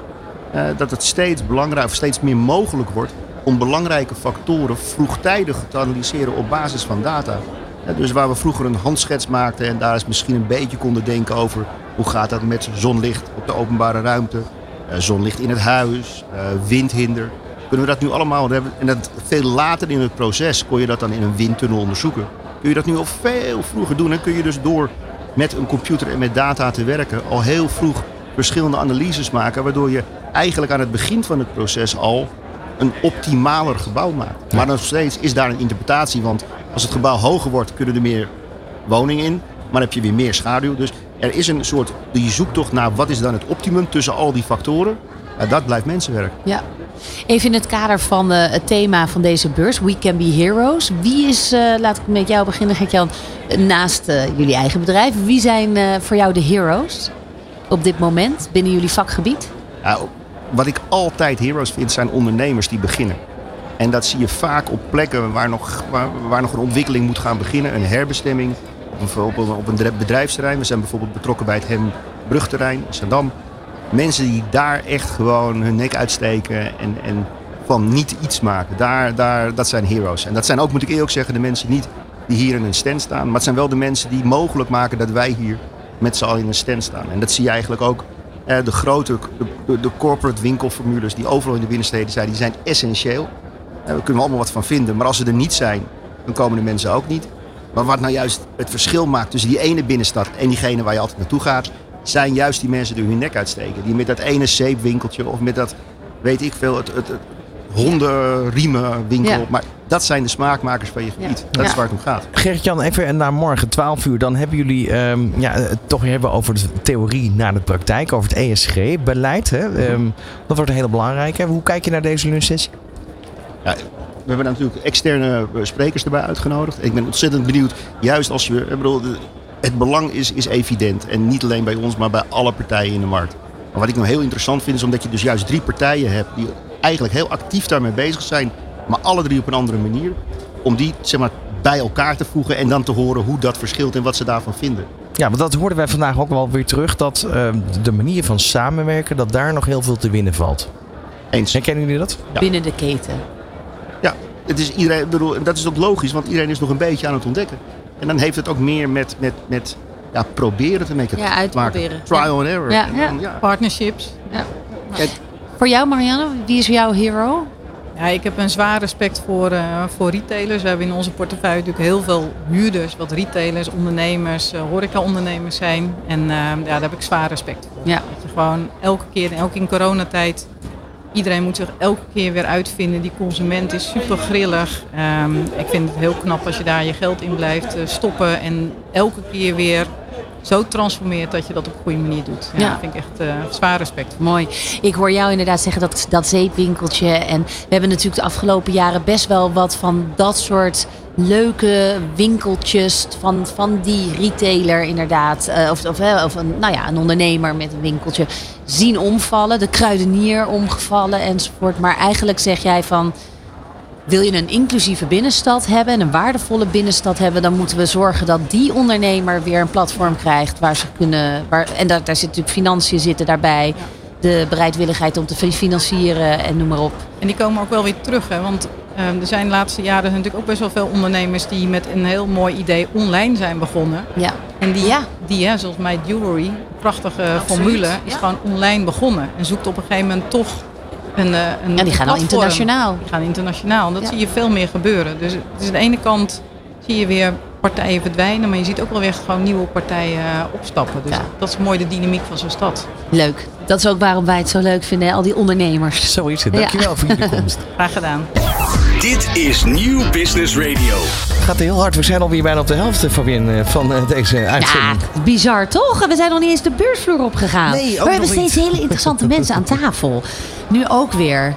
eh, dat het steeds belangrijk, of steeds meer mogelijk wordt om belangrijke factoren vroegtijdig te analyseren op basis van data. Eh, dus waar we vroeger een handschets maakten en daar eens misschien een beetje konden denken over hoe gaat dat met zonlicht op de openbare ruimte, eh, zonlicht in het huis, windhinder. Kunnen we dat nu allemaal, en dat veel later in het proces kon je dat dan in een windtunnel onderzoeken. Kun je dat nu al veel vroeger doen en kun je dus door met een computer en met data te werken al heel vroeg verschillende analyses maken, waardoor je eigenlijk aan het begin van het proces al een optimaler gebouw maakt. Maar nog steeds is daar een interpretatie, want als het gebouw hoger wordt, kunnen er meer woningen in, maar dan heb je weer meer schaduw. Dus er is een soort die zoektocht naar wat is dan het optimum tussen al die factoren. Ja, dat blijft mensenwerk. Ja. Even in het kader van eh, het thema van deze beurs, We Can Be Heroes. Wie is, eh, laat ik met jou beginnen Gert-Jan, naast eh, jullie eigen bedrijf. Wie zijn voor jou de heroes op dit moment binnen jullie vakgebied? Wat ik altijd heroes vind, zijn ondernemers die beginnen. En dat zie je vaak op plekken waar nog, waar, nog een ontwikkeling moet gaan beginnen. Een herbestemming een, op een, bedrijfsterrein. We zijn bijvoorbeeld betrokken bij het Hem Brugterrein in Zandam. Mensen die daar echt gewoon hun nek uitsteken en, en van niet iets maken. Daar, daar, dat zijn heroes. En dat zijn ook, moet ik eerlijk zeggen, de mensen niet die hier in een stand staan. Maar het zijn wel de mensen die mogelijk maken dat wij hier met z'n allen in een stand staan. En dat zie je eigenlijk ook. Eh, de grote, de, de, corporate winkelformules die overal in de binnensteden zijn, die zijn essentieel. Eh, daar kunnen we allemaal wat van vinden. Maar als ze er niet zijn, dan komen de mensen ook niet. Maar wat nou juist het verschil maakt tussen die ene binnenstad en diegene waar je altijd naartoe gaat, zijn juist die mensen die hun nek uitsteken. Die met dat ene zeepwinkeltje of met dat, weet ik veel, het, het, het hondenriemenwinkel. Ja. Maar dat zijn de smaakmakers van je gebied. Dat is waar het om gaat. Gerrit-Jan, even naar morgen 12 uur. Dan hebben jullie um, ja, het toch weer hebben over de theorie naar de praktijk. Over het ESG-beleid. Um, dat wordt een hele belangrijke. Hoe kijk je naar deze lunchsessie? Ja, we hebben natuurlijk externe eh, sprekers erbij uitgenodigd. Ik ben ontzettend benieuwd. Juist als je... Ik bedoel, het belang is, is evident. En niet alleen bij ons, maar bij alle partijen in de markt. Maar wat ik nou heel interessant vind, is omdat je dus juist drie partijen hebt... die eigenlijk heel actief daarmee bezig zijn maar alle drie op een andere manier. Om die zeg maar, bij elkaar te voegen en dan te horen hoe dat verschilt en wat ze daarvan vinden. Ja, want dat hoorden wij vandaag ook wel weer terug. Dat uh, de manier van samenwerken, dat daar nog heel veel te winnen valt. Eens. Herkennen jullie dat? Ja. Binnen de keten. Ja, het is iedereen, bedoel, dat is ook logisch, want iedereen is nog een beetje aan het ontdekken. En dan heeft het ook meer met, met, met ja, proberen te maken. Ja, uitproberen. Trial and error. Ja, ja. ja. Partnerships. Ja. Voor jou, Marianne, wie is jouw hero? Ja, ik heb een zwaar respect voor, uh, voor retailers. We hebben in onze portefeuille natuurlijk heel veel huurders, wat retailers, ondernemers, uh, horeca-ondernemers zijn. En uh, ja, daar heb ik zwaar respect voor. Ja. Dat je gewoon elke keer, en ook in coronatijd, iedereen moet zich elke keer weer uitvinden. Die consument is super grillig. Um, ik vind het heel knap als je daar je geld in blijft stoppen en elke keer weer zo transformeert dat je dat op een goede manier doet. Ja, Dat vind ik echt uh, zwaar respect. Mooi. Ik hoor jou inderdaad zeggen dat, dat zeepwinkeltje. En we hebben natuurlijk de afgelopen jaren best wel wat van dat soort leuke winkeltjes van, van die retailer inderdaad. Uh, of of, of een, nou ja, een ondernemer met een winkeltje zien omvallen. De kruidenier omgevallen enzovoort. Maar eigenlijk zeg jij van wil je een inclusieve binnenstad hebben en een waardevolle binnenstad hebben, dan moeten we zorgen dat die ondernemer weer een platform krijgt waar ze kunnen. Waar, en daar, daar zit natuurlijk financiën zitten daarbij. De bereidwilligheid om te financieren en noem maar op. En die komen ook wel weer terug. Hè? Want uh, er zijn de laatste jaren natuurlijk ook best wel veel ondernemers die met een heel mooi idee online zijn begonnen. Ja. En die, ja. die hè, zoals My Jewelry, prachtige formule, is gewoon online begonnen. En zoekt op een gegeven moment toch een, eh, een ja, die gaan al internationaal. Die gaan internationaal. En dat zie je veel meer gebeuren. Dus, dus aan de ene kant zie je weer partijen verdwijnen, maar je ziet ook wel weer gewoon nieuwe partijen eh, opstappen. Dus dat is mooi de dynamiek van zo'n stad. Leuk. Dat is ook waarom wij het zo leuk vinden, al die ondernemers. Zo is het. Dankjewel ja. voor jullie komst. Graag gedaan. Dit is Nieuw Business Radio. Het gaat heel hard. We zijn alweer bijna op de helft Fabien, van eh, deze uitzending. Ja, bizar toch? We zijn nog niet eens de beursvloer opgegaan. Nee, we hebben steeds hele interessante mensen aan tafel. Nu ook weer.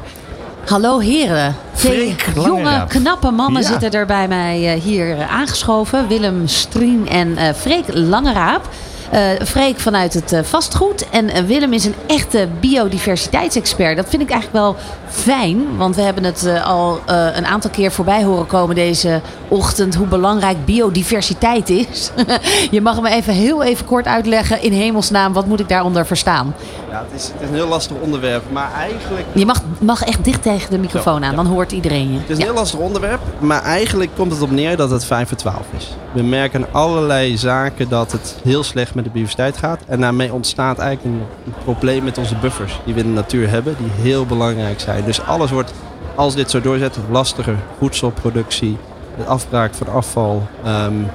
Hallo heren. Twee jonge, knappe mannen zitten er bij mij eh, hier aangeschoven. Willem Strien en uh, Freek Langeraap. Uh, Freek vanuit het uh, vastgoed. En uh, Willem is een echte biodiversiteitsexpert. Dat vind ik eigenlijk wel fijn. Want we hebben het al een aantal keer voorbij horen komen deze ochtend. Hoe belangrijk biodiversiteit is. Je mag me even heel even kort uitleggen in hemelsnaam. Wat moet ik daaronder verstaan? Ja, het is, het is een heel lastig onderwerp. Maar eigenlijk... Je mag, mag echt dicht tegen de microfoon aan. Dan hoort iedereen je. Het is een heel lastig onderwerp. Maar eigenlijk komt het op neer dat het 5 voor 12 is. We merken allerlei zaken dat het heel slecht met de biodiversiteit gaat. En daarmee ontstaat eigenlijk een, een, probleem met onze buffers die we in de natuur hebben, die heel belangrijk zijn. Dus alles wordt, als dit zo doorzet, lastiger. Voedselproductie, de afbraak van afval, um,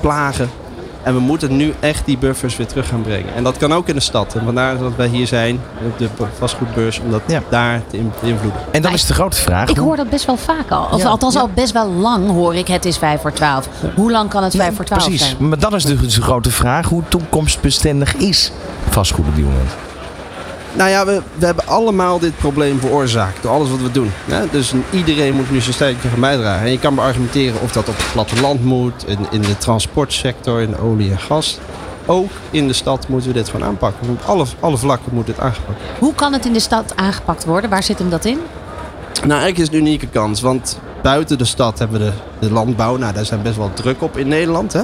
plagen. En we moeten nu echt die buffers weer terug gaan brengen. En dat kan ook in de stad. En vandaar dat wij hier zijn op de vastgoedbeurs, om dat ja. daar te beïnvloeden. En dan is de grote vraag. Ik hoor dat best wel vaak al. Of ja. althans al best wel lang hoor ik het is 5 voor 12. Hoe lang kan het 5 voor 12 precies. zijn? Precies, maar dan is de, de grote vraag. Hoe toekomstbestendig is vastgoed op die moment? Nou ja, we, we hebben allemaal dit probleem veroorzaakt door alles wat we doen. Hè? Dus iedereen moet nu zijn steentje gaan bijdragen. En je kan argumenteren of dat op het platteland moet, in, in de transportsector, in de olie en gas. ook in de stad moeten we dit gewoon aanpakken. Op alle, alle vlakken moet dit aangepakt worden. Hoe kan het in de stad aangepakt worden? Waar zit hem dat in? Nou, eigenlijk is het een unieke kans. Want buiten de stad hebben we de, de landbouw. Nou, daar zijn best wel druk op in Nederland. Hè?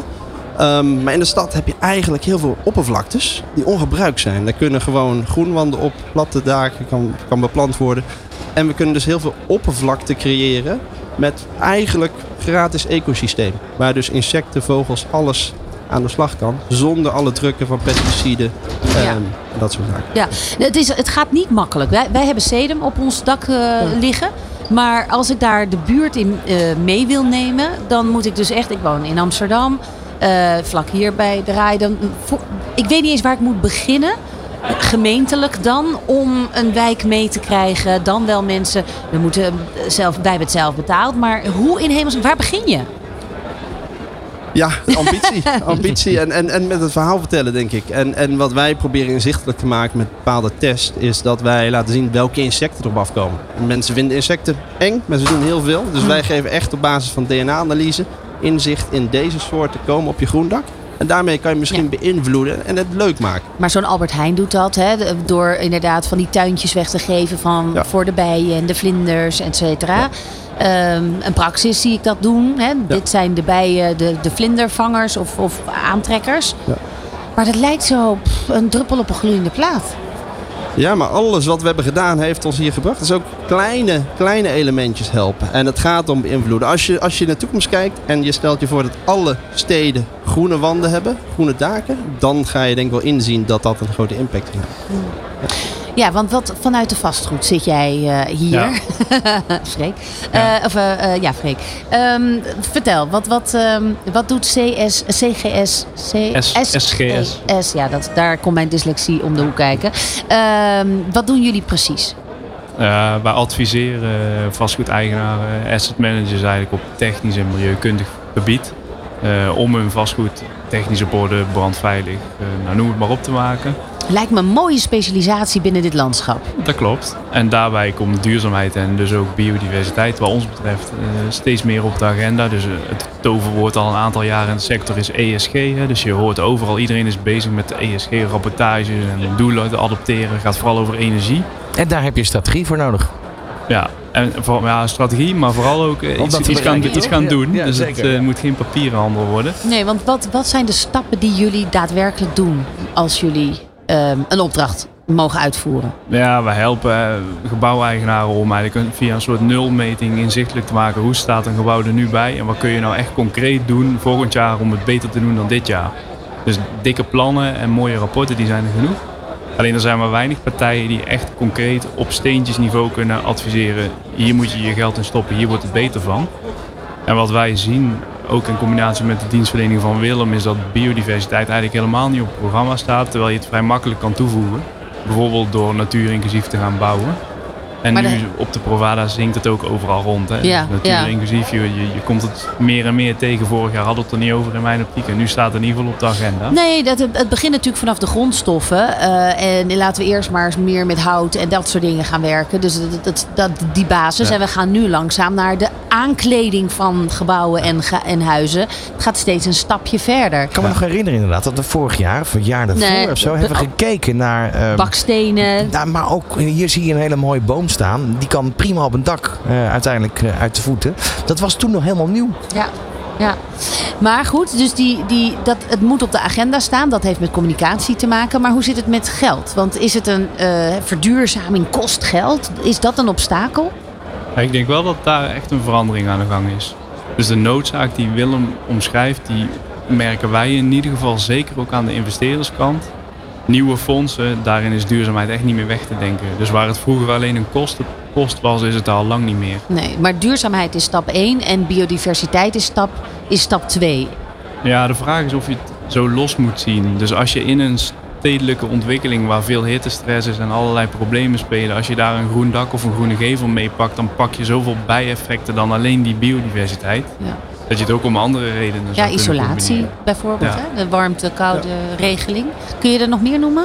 Ehm, maar in de stad heb je eigenlijk heel veel oppervlaktes die ongebruikt zijn. Daar kunnen gewoon groenwanden op, platte daken, kan, kan beplant worden. En we kunnen dus heel veel oppervlakte creëren met eigenlijk gratis ecosysteem. Waar dus insecten, vogels, alles aan de slag kan. Zonder alle drukken van pesticiden Ja. en dat soort zaken. Ja, het, is, het gaat niet makkelijk. Wij, wij hebben sedum op ons dak eh, liggen. Maar als ik daar de buurt in eh, mee wil nemen, dan moet ik dus echt. Ik woon in Amsterdam, eh, vlak hier bij de Rai. Dan, ik weet niet eens waar ik moet beginnen. Gemeentelijk dan om een wijk mee te krijgen. Dan wel mensen. We moeten zelf, wij hebben het zelf betaald. Maar hoe in hemels, waar begin je? Ja, ambitie. ambitie en, en, en met het verhaal vertellen, denk ik. En, en wat wij proberen inzichtelijk te maken met bepaalde tests, is dat wij laten zien welke insecten erop afkomen. Mensen vinden insecten eng, maar ze doen heel veel. Dus wij geven echt op basis van DNA-analyse inzicht in deze soorten komen op je groendak. En daarmee kan je misschien beïnvloeden en het leuk maken. Maar zo'n Albert Heijn doet dat, hè, door inderdaad van die tuintjes weg te geven van, Ja. voor de bijen en de vlinders, et cetera. Ehm, een praxis zie ik dat doen. Hè. Dit zijn de bijen, de, de vlindervangers of, of aantrekkers. Ja. Maar dat lijkt zo pff, een druppel op een gloeiende plaat. Ja, maar alles wat we hebben gedaan heeft ons hier gebracht. Dus ook kleine, kleine elementjes helpen. En het gaat om beïnvloeden. Als je, als je naar de toekomst kijkt en je stelt je voor dat alle steden groene wanden hebben, groene daken, dan ga je denk ik wel inzien dat dat een grote impact heeft. Ja, want wat, vanuit de vastgoed zit jij eh, hier. Ja. Freek. Eh, of, eh, ja, Freek. Ehm, vertel, wat, wat, ehm, wat doet CS, CGS? C- S- SGS. S, ja, dat, daar komt mijn dyslexie om de hoek kijken. Ehm, wat doen jullie precies? Eh, wij adviseren vastgoedeigenaren, asset managers eigenlijk op technisch en milieukundig gebied. Eh, om hun vastgoed technisch op orde, brandveilig, eh, nou, noem het maar op te maken. Lijkt me een mooie specialisatie binnen dit landschap. Dat klopt. En daarbij komt duurzaamheid en dus ook biodiversiteit wat ons betreft eh, steeds meer op de agenda. Dus het toverwoord al een aantal jaren in de sector is ESG. Hè. Dus je hoort overal, iedereen is bezig met ESG-rapportages en doelen te adopteren. Het gaat vooral over energie. En daar heb je strategie voor nodig. Ja, en voor, ja, strategie, maar vooral ook eh, iets, iets, gaan, iets gaan doen. ja, dus zeker. het eh, moet geen papierenhandel worden. Nee, want wat, wat zijn de stappen die jullie daadwerkelijk doen als jullie ehm, een opdracht mogen uitvoeren? Ja, wij helpen eh, gebouweigenaren om eigenlijk via een soort nulmeting inzichtelijk te maken hoe staat een gebouw er nu bij en wat kun je nou echt concreet doen volgend jaar om het beter te doen dan dit jaar. Dus dikke plannen en mooie rapporten die zijn er genoeg. Alleen er zijn maar weinig partijen die echt concreet op steentjesniveau kunnen adviseren. Hier moet je je geld in stoppen, hier wordt het beter van. En wat wij zien, ook in combinatie met de dienstverlening van Willem, is dat biodiversiteit eigenlijk helemaal niet op het programma staat, terwijl je het vrij makkelijk kan toevoegen. Bijvoorbeeld door natuurinclusief te gaan bouwen. En Maar nu de- op de Provada zingt het ook overal rond. Hè? Ja, Natuurinclusief, je, je, je komt het meer en meer tegen. Vorig jaar hadden we het er niet over in mijn optiek. En nu staat het in ieder geval op de agenda. Nee, dat, het begint natuurlijk vanaf de grondstoffen. eh, en laten we eerst maar eens meer met hout en dat soort dingen gaan werken. Dus dat, dat, dat, die basis. Ja. En we gaan nu langzaam naar de aankleding van gebouwen en, en huizen. Het gaat steeds een stapje verder. Ik kan me nog herinneren inderdaad dat we vorig jaar of een jaar daarvoor Nee, of zo be- hebben we gekeken naar... ehm, Bakstenen. ja, maar ook hier zie je een hele mooie boom staan. Die kan prima op een dak eh, uiteindelijk eh, uit de voeten. Dat was toen nog helemaal nieuw. Ja. Ja, maar goed, dus die, die, dat, het moet op de agenda staan. Dat heeft met communicatie te maken. Maar hoe zit het met geld? Want is het een eh, verduurzaming kost geld? Is dat een obstakel? Ja, ik denk wel dat daar echt een verandering aan de gang is. Dus de noodzaak die Willem omschrijft, die merken wij in ieder geval zeker ook aan de investeerderskant. Nieuwe fondsen, daarin is duurzaamheid echt niet meer weg te denken. Dus waar het vroeger alleen een kostenpost was, is het al lang niet meer. Nee, maar duurzaamheid is stap 1 en biodiversiteit is stap, is stap 2. Ja, de vraag is of je het zo los moet zien. Dus als je in een stedelijke ontwikkeling waar veel hittestress is en allerlei problemen spelen, als je daar een groen dak of een groene gevel mee pakt, dan pak je zoveel bijeffecten dan alleen die biodiversiteit. Ja, Dat je het ook om andere redenen ja isolatie bijvoorbeeld. Ja. Hè? De warmte-koude regeling. Kun je er nog meer noemen?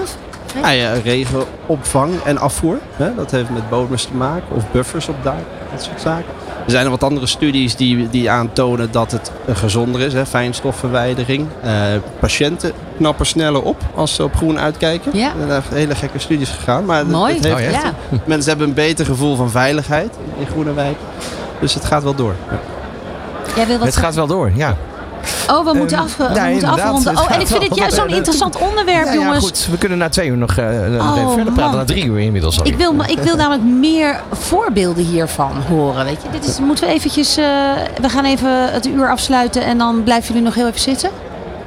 Nou ja, regenopvang en afvoer. Hè? Dat heeft met bodems te maken. Of buffers op dak. Dat soort zaken. Er zijn er wat andere studies die, die aantonen dat het gezonder is, hè, fijnstofverwijdering. Eh, patiënten knappen sneller op als ze op groen uitkijken. Ja. Er zijn hele gekke studies gegaan. Maar het- Mooi. het heeft Oh, ja? Ja. mensen hebben een beter gevoel van veiligheid in groene wijk. Dus het gaat wel door. Ja. Jij wil wat Het gaat wel door, ja. Oh, we moeten, Ehm, af, we ja, moeten afronden. Oh, en ik vind het juist zo'n interessant onderwerp, Ja, ja, jongens. goed. We kunnen na twee uur nog eh, Oh, verder praten. man. Na drie uur inmiddels al. Ik wil, ik wil namelijk meer voorbeelden hiervan horen. Weet je? Dit is, moeten we eventjes... eh, we gaan even het uur afsluiten en dan blijven jullie nog heel even zitten.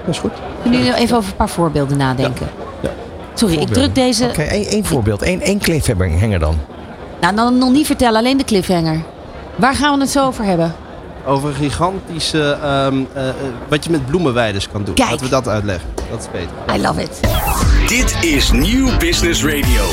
Dat is goed. Kunnen jullie even over een paar voorbeelden nadenken? Ja. Sorry, ik druk deze... Oké, één, één voorbeeld. Eén, één cliffhanger dan. Nou, dan nog niet vertellen, alleen de cliffhanger. Waar gaan we het zo over hebben? Over een gigantische, ehm, eh, eh, wat je met bloemenweiders kan doen. Kijk. Laten we dat uitleggen. Dat is beter. I love it. Dit is Nieuw Business Radio.